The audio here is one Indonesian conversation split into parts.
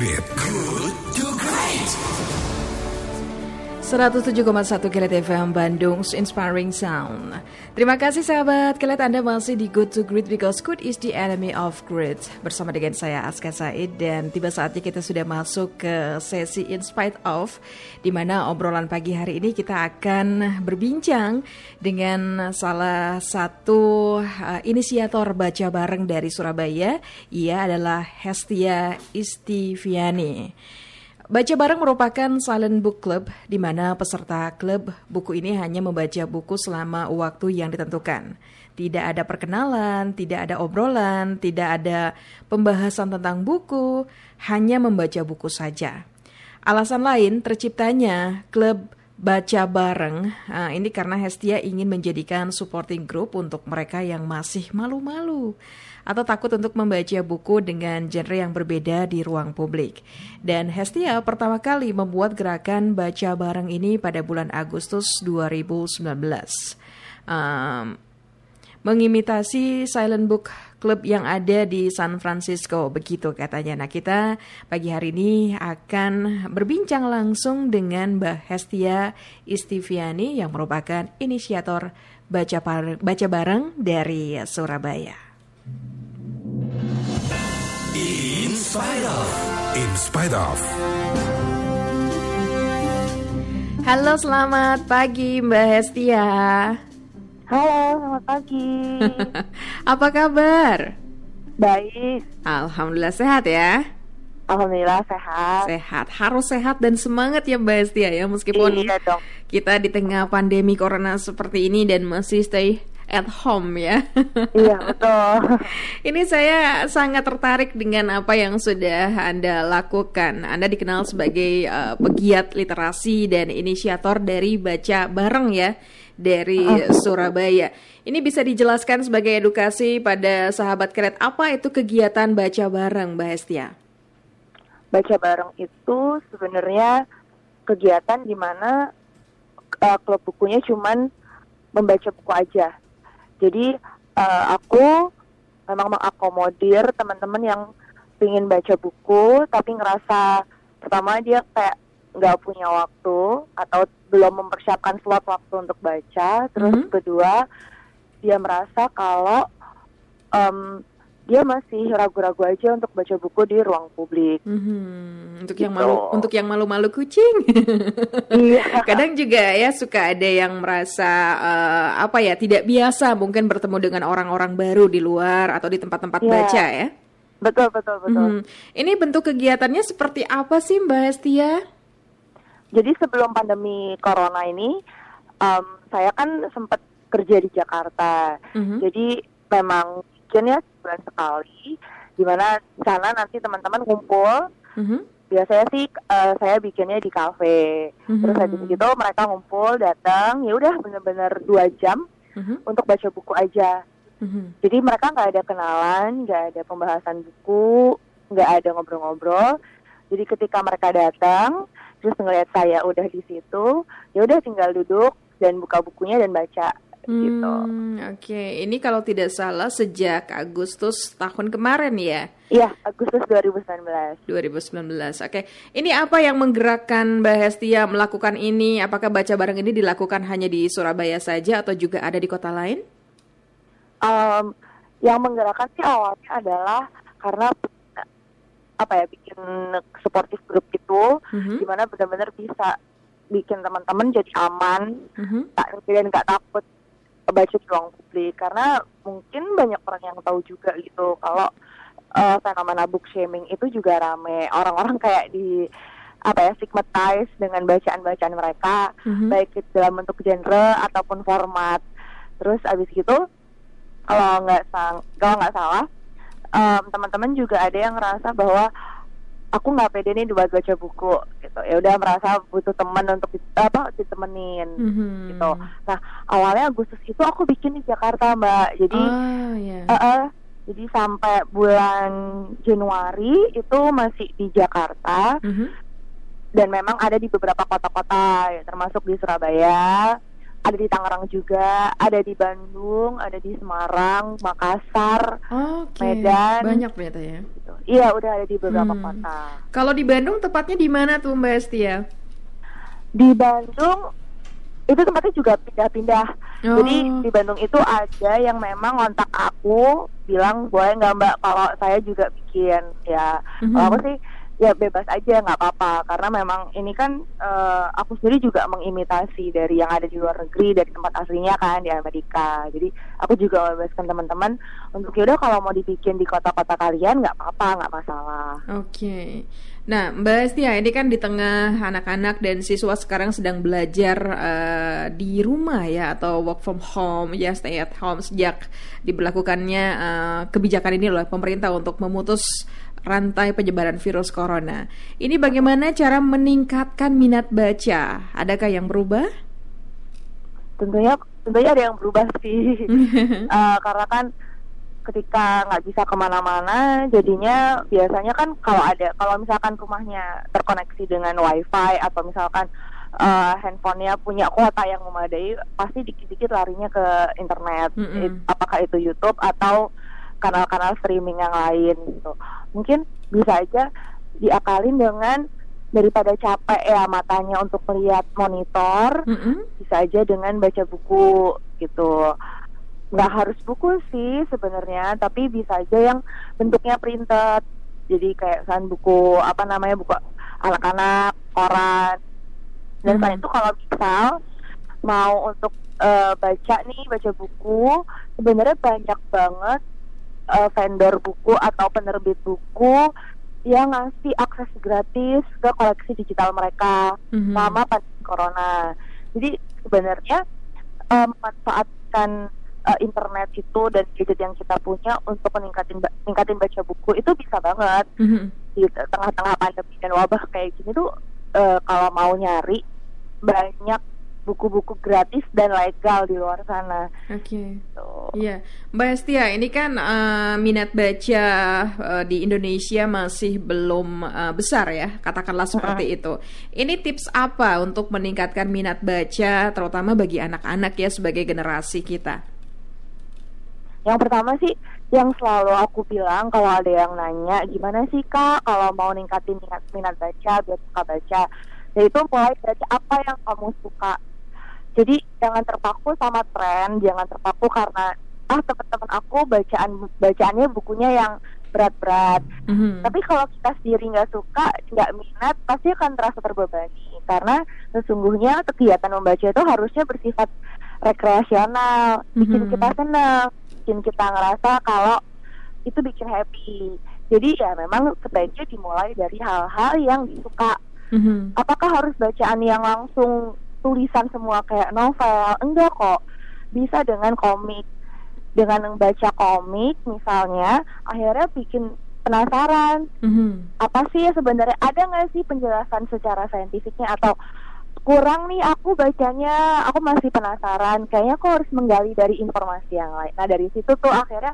Great. Good to Great. 107,1 Kilat FM Bandung Inspiring Sound. Terima kasih sahabat Kilat Anda masih di Good to Great Because good is the enemy of great. Bersama dengan saya Aska Said. Dan tiba saatnya kita sudah masuk ke sesi In Spite Of Di mana obrolan pagi hari ini kita akan berbincang Dengan salah satu uh, inisiator baca bareng dari Surabaya. Ia adalah Hestia Istiviani Baca bareng merupakan silent book club di mana peserta klub buku ini hanya membaca buku selama waktu yang ditentukan. Tidak ada perkenalan, tidak ada obrolan, tidak ada pembahasan tentang buku, hanya membaca buku saja. Alasan lain terciptanya klub baca bareng nah, ini karena Hestia ingin menjadikan supporting group untuk mereka yang masih malu-malu atau takut untuk membaca buku dengan genre yang berbeda di ruang publik. Dan Hestia pertama kali membuat gerakan baca bareng ini pada bulan Agustus 2019. Um, mengimitasi silent book club yang ada di San Francisco begitu katanya. Nah, kita pagi hari ini akan berbincang langsung dengan Mbak Hestia Istiviani yang merupakan inisiator baca baca bareng dari Surabaya. Spite of. In spite of. Halo, selamat pagi Mbak Hestia. Halo, selamat pagi. Apa kabar? Baik. Alhamdulillah sehat ya. Alhamdulillah sehat. Sehat, harus sehat dan semangat ya Mbak Hestia ya meskipun Iya dong. kita di tengah pandemi corona seperti ini dan masih stay at home ya. Iya betul. Ini saya sangat tertarik dengan apa yang sudah Anda lakukan. Anda dikenal sebagai uh, pegiat literasi dan inisiator dari Baca Bareng ya dari Surabaya. Ini bisa dijelaskan sebagai edukasi pada sahabat keret apa itu kegiatan Baca Bareng Mbak Hestia? Baca bareng itu sebenarnya kegiatan di mana uh, klub bukunya cuman membaca buku aja. Jadi uh, aku memang mengakomodir teman-teman yang ingin baca buku tapi ngerasa pertama dia kayak nggak punya waktu atau belum mempersiapkan slot waktu untuk baca. Terus Mhm. kedua dia merasa kalau em, dia masih ragu-ragu aja untuk baca buku di ruang publik. Mhm, Untuk yang Gitu. malu untuk yang malu-malu kucing. Iya. Kadang juga ya suka ada yang merasa eh, apa ya tidak biasa mungkin bertemu dengan orang-orang baru di luar atau di tempat-tempat Iya. baca ya. Betul betul betul. Mhm. Ini bentuk kegiatannya seperti apa sih Mbak Hestia? Jadi sebelum pandemi corona ini, em, saya kan sempat kerja di Jakarta. Mhm. Jadi memang bikinnya sebulan sekali, di mana di sana nanti teman-teman kumpul. Mhm. Biasanya sih eh, saya bikinnya di kafe. Terus Mhm. habis itu mereka ngumpul, datang, ya udah bener-bener dua jam Mhm. untuk baca buku aja. Mhm. Jadi mereka nggak ada kenalan, nggak ada pembahasan buku, nggak ada ngobrol-ngobrol. Jadi ketika mereka datang, terus ngeliat saya udah di situ, ya udah tinggal duduk dan buka bukunya dan baca gitu. Hmm, Oke, ini kalau tidak salah sejak Agustus tahun kemarin ya, Iya, Agustus 2019. 2019. Oke, ini apa yang menggerakkan Mbak Hestia melakukan ini? Apakah baca bareng ini dilakukan hanya di Surabaya saja atau juga ada di kota lain? Em, yang menggerakkan sih awalnya adalah karena eh, apa ya bikin supportive group itu, Mhm. di mana benar-benar bisa bikin teman-teman jadi aman, Mhm. tak dan nggak takut baca di ruang publik. Karena mungkin banyak orang yang tahu juga gitu kalau eh, fenomena book shaming itu juga rame. Orang-orang kayak di apa ya stigmatize dengan bacaan-bacaan mereka Mhm. baik itu dalam bentuk genre ataupun format. Terus abis gitu kalau nggak sang kalau nggak salah em, teman-teman juga ada yang ngerasa bahwa aku nggak pede nih buat baca buku gitu ya udah merasa butuh teman untuk apa ditemenin Mhm. gitu. Nah awalnya Agustus itu aku bikin di Jakarta mbak. Jadi Ah, ya. eh, eh, jadi sampai bulan Januari itu masih di Jakarta Mhm. dan memang ada di beberapa kota-kota ya, termasuk di Surabaya, ada di Tangerang juga, ada di Bandung, ada di Semarang, Makassar. Oke. Medan. Banyak ternyata ya. Gitu. Iya, udah ada di beberapa Hmm. kota. Kalau di Bandung tepatnya di mana tuh Mbak Estia? Di Bandung itu tempatnya juga pindah-pindah. Oh. Jadi di Bandung itu ada yang memang kontak aku bilang boleh nggak Mbak kalau saya juga bikin ya. Mhm. Kalau aku sih ya bebas aja nggak apa-apa karena memang ini kan eh, aku sendiri juga mengimitasi dari yang ada di luar negeri dari tempat aslinya kan di Amerika. Jadi aku juga membebaskan teman-teman untuk yaudah kalau mau dibikin di kota-kota kalian nggak apa-apa nggak masalah. Oke. Nah, Mbak Estia, ini kan di tengah anak-anak dan siswa sekarang sedang belajar eh, di rumah ya atau work from home ya stay at home sejak diberlakukannya eh, kebijakan ini oleh pemerintah untuk memutus rantai penyebaran virus corona. Ini bagaimana cara meningkatkan minat baca? Adakah yang berubah? tentunya tentunya ada yang berubah sih Eh, karena kan ketika nggak bisa ke mana-mana jadinya biasanya kan kalau ada kalau misalkan rumahnya terkoneksi dengan wifi atau misalkan eh, handphonenya punya kuota yang memadai pasti dikit-dikit larinya ke internet Mm-mm. It- apakah itu YouTube atau kanal-kanal streaming yang lain gitu mungkin bisa aja diakalin dengan daripada capek ya matanya untuk melihat monitor Mm-mm. bisa aja dengan baca buku gitu nggak harus buku sih sebenarnya tapi bisa aja yang bentuknya printed jadi kayak kan buku apa namanya buku anak-anak koran dan Hmm. selain itu kalau misal mau untuk eh, baca nih baca buku sebenarnya banyak banget eh, vendor buku atau penerbit buku yang ngasih akses gratis ke koleksi digital mereka Mhm. selama pandemi corona. Jadi sebenarnya eh, memanfaatkan eh, internet itu dan gadget yang kita punya untuk meningkatin meningkatin baca buku itu bisa banget Mhm. di tengah-tengah pandemi dan wabah kayak gini tuh eh, kalau mau nyari banyak buku-buku gratis dan legal di luar sana. Oke. Tuh. Iya, Mbak Estia, ini kan eh, minat baca eh, di Indonesia masih belum eh, besar ya, katakanlah seperti itu. Ini tips apa untuk meningkatkan minat baca, terutama bagi anak-anak ya sebagai generasi kita? Yang pertama sih yang selalu aku bilang kalau ada yang nanya gimana sih kak kalau mau ningkatin minat, minat baca biar suka baca yaitu mulai dari apa yang kamu suka. Jadi jangan terpaku sama tren jangan terpaku karena ah teman-teman aku bacaan bacaannya bukunya yang berat-berat. Mhm. tapi kalau kita sendiri nggak suka nggak minat pasti akan terasa terbebani. Karena sesungguhnya kegiatan membaca itu harusnya bersifat rekreasional bikin Mhm. kita senang bikin kita ngerasa kalau itu bikin happy. Jadi ya memang sebaiknya dimulai dari hal-hal yang disuka Mhm. apakah harus bacaan yang langsung tulisan semua kayak novel? Enggak kok. Bisa dengan komik. Dengan membaca komik misalnya akhirnya bikin penasaran. Mhm. apa sih ya sebenarnya? Ada nggak sih penjelasan secara saintifiknya? Atau kurang nih aku bacanya aku masih penasaran. Kayaknya aku harus menggali dari informasi yang lain. Nah dari situ tuh akhirnya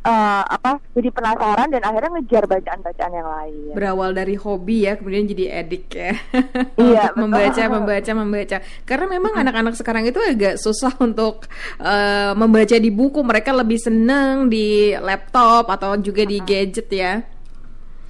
eh, apa jadi penasaran dan akhirnya ngejar bacaan-bacaan yang lain Berawal dari hobi ya, kemudian jadi edik ya. Iya, Untuk betul. membaca, membaca, membaca. Karena memang anak-anak sekarang itu agak susah untuk eh, membaca di buku. Mereka lebih seneng di laptop atau juga di gadget ya.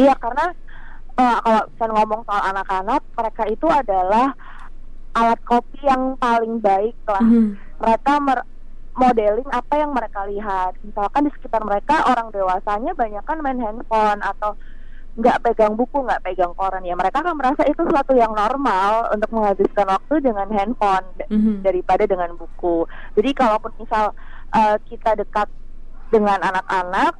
Iya karena eh, kalau saya ngomong soal anak-anak, mereka itu adalah alat kopi yang paling baik lah. Mhm. Mereka mer- modeling apa yang mereka lihat. Misalkan di sekitar mereka orang dewasanya banyak kan main handphone atau nggak pegang buku, nggak pegang koran ya. Mereka akan merasa itu sesuatu yang normal untuk menghabiskan waktu dengan handphone Mhm. daripada dengan buku. Jadi kalaupun misal eh, kita dekat dengan anak-anak,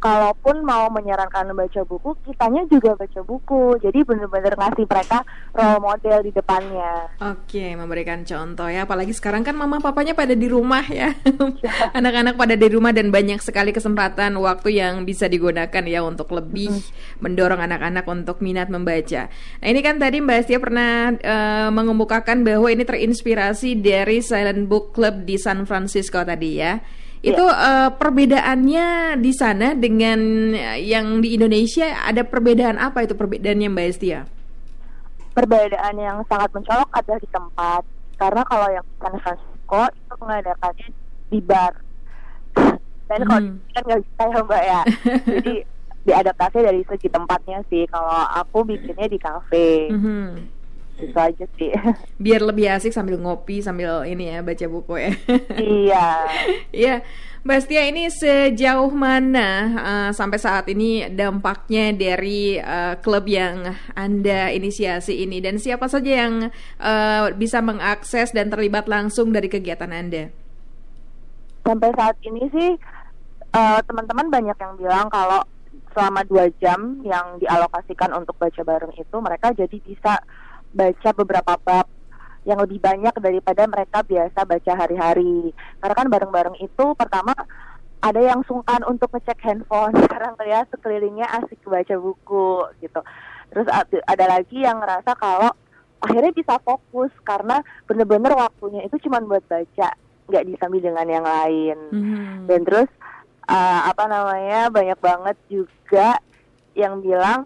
kalaupun mau menyarankan membaca buku, kitanya juga baca buku. Jadi benar-benar ngasih mereka role model di depannya. Oke, memberikan contoh ya. Apalagi sekarang kan mama papanya pada di rumah ya. Anak-anak pada di rumah dan banyak sekali kesempatan waktu yang bisa digunakan ya untuk lebih mendorong anak-anak untuk minat membaca. Nah, ini kan tadi Mbak Astia pernah eh, mengemukakan bahwa ini terinspirasi dari Silent Book Club di San Francisco tadi ya. Itu eh, perbedaannya di sana dengan yang di Indonesia ada perbedaan apa itu perbedaannya Mbak Astia? Perbedaan yang sangat mencolok adalah di tempat. Karena kalau yang di San Francisco itu mengadakannya di bar. Dan kalau Hmm. sini kan nggak bisa ya mbak ya. Jadi diadaptasi dari segi tempatnya sih. Kalau aku bikinnya di kafe. Mhm. Itu aja sih. Biar lebih asik sambil ngopi sambil ini ya baca buku ya. iya. Iya, Mbak Setia ini sejauh mana uh, sampai saat ini dampaknya dari uh, klub yang Anda inisiasi ini dan siapa saja yang uh, bisa mengakses dan terlibat langsung dari kegiatan Anda? Sampai saat ini sih uh, teman-teman banyak yang bilang kalau selama dua jam yang dialokasikan untuk baca bareng itu mereka jadi bisa baca beberapa bab yang lebih banyak daripada mereka biasa baca hari-hari. Karena kan bareng-bareng itu pertama ada yang sungkan untuk ngecek handphone, sekarang terlihat sekelilingnya asik baca buku gitu. Terus ada lagi yang ngerasa kalau akhirnya bisa fokus karena bener-bener waktunya itu cuma buat baca, nggak disambi dengan yang lain. Hmm. Dan terus uh, apa namanya banyak banget juga yang bilang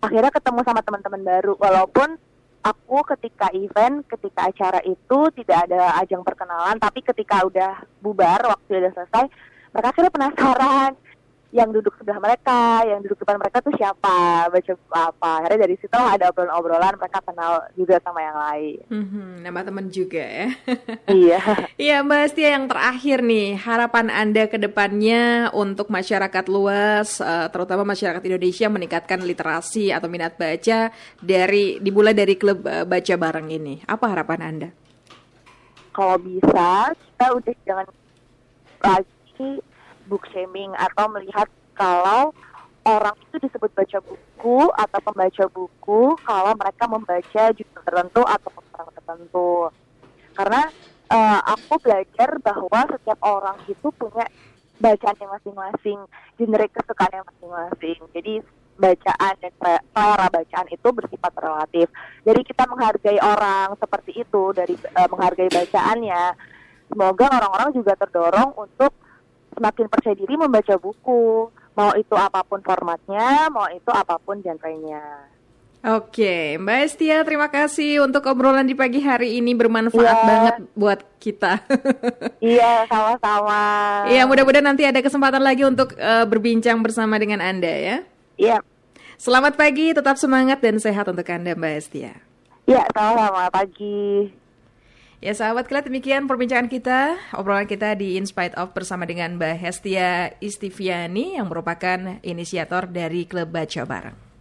akhirnya ketemu sama teman-teman baru walaupun aku ketika event, ketika acara itu tidak ada ajang perkenalan, tapi ketika udah bubar, waktu udah selesai, mereka akhirnya penasaran yang duduk sebelah mereka, yang duduk depan mereka tuh siapa, baca apa. Akhirnya dari situ ada obrolan-obrolan, mereka kenal juga sama yang lain. Mm-hmm, nama teman juga ya. iya. Iya Mbak Setia yang terakhir nih, harapan Anda ke depannya untuk masyarakat luas, uh, terutama masyarakat Indonesia meningkatkan literasi atau minat baca dari dimulai dari klub uh, baca bareng ini. Apa harapan Anda? Kalau bisa, kita udah jangan lagi book shaming atau melihat kalau orang itu disebut baca buku atau pembaca buku kalau mereka membaca judul tertentu atau orang tertentu. Karena uh, aku belajar bahwa setiap orang itu punya bacaan yang masing-masing, genre kesukaan yang masing-masing. Jadi bacaan dan selera bacaan itu bersifat relatif. Jadi kita menghargai orang seperti itu dari uh, menghargai bacaannya. Semoga orang-orang juga terdorong untuk semakin percaya diri membaca buku, mau itu apa pun formatnya, mau itu apa pun genrenya. Oke, Mbak Estia, terima kasih untuk obrolan di pagi hari ini bermanfaat yeah. banget buat kita. iya, sama-sama. Iya, mudah-mudahan nanti ada kesempatan lagi untuk uh, berbincang bersama dengan Anda ya. Iya. Selamat pagi, tetap semangat dan sehat untuk Anda, Mbak Estia. Iya, sama-sama pagi. Ya sahabat kalian demikian perbincangan kita, obrolan kita di In Spite Of bersama dengan Mbak Hestia Istiviani yang merupakan inisiator dari Klub Baca Bareng.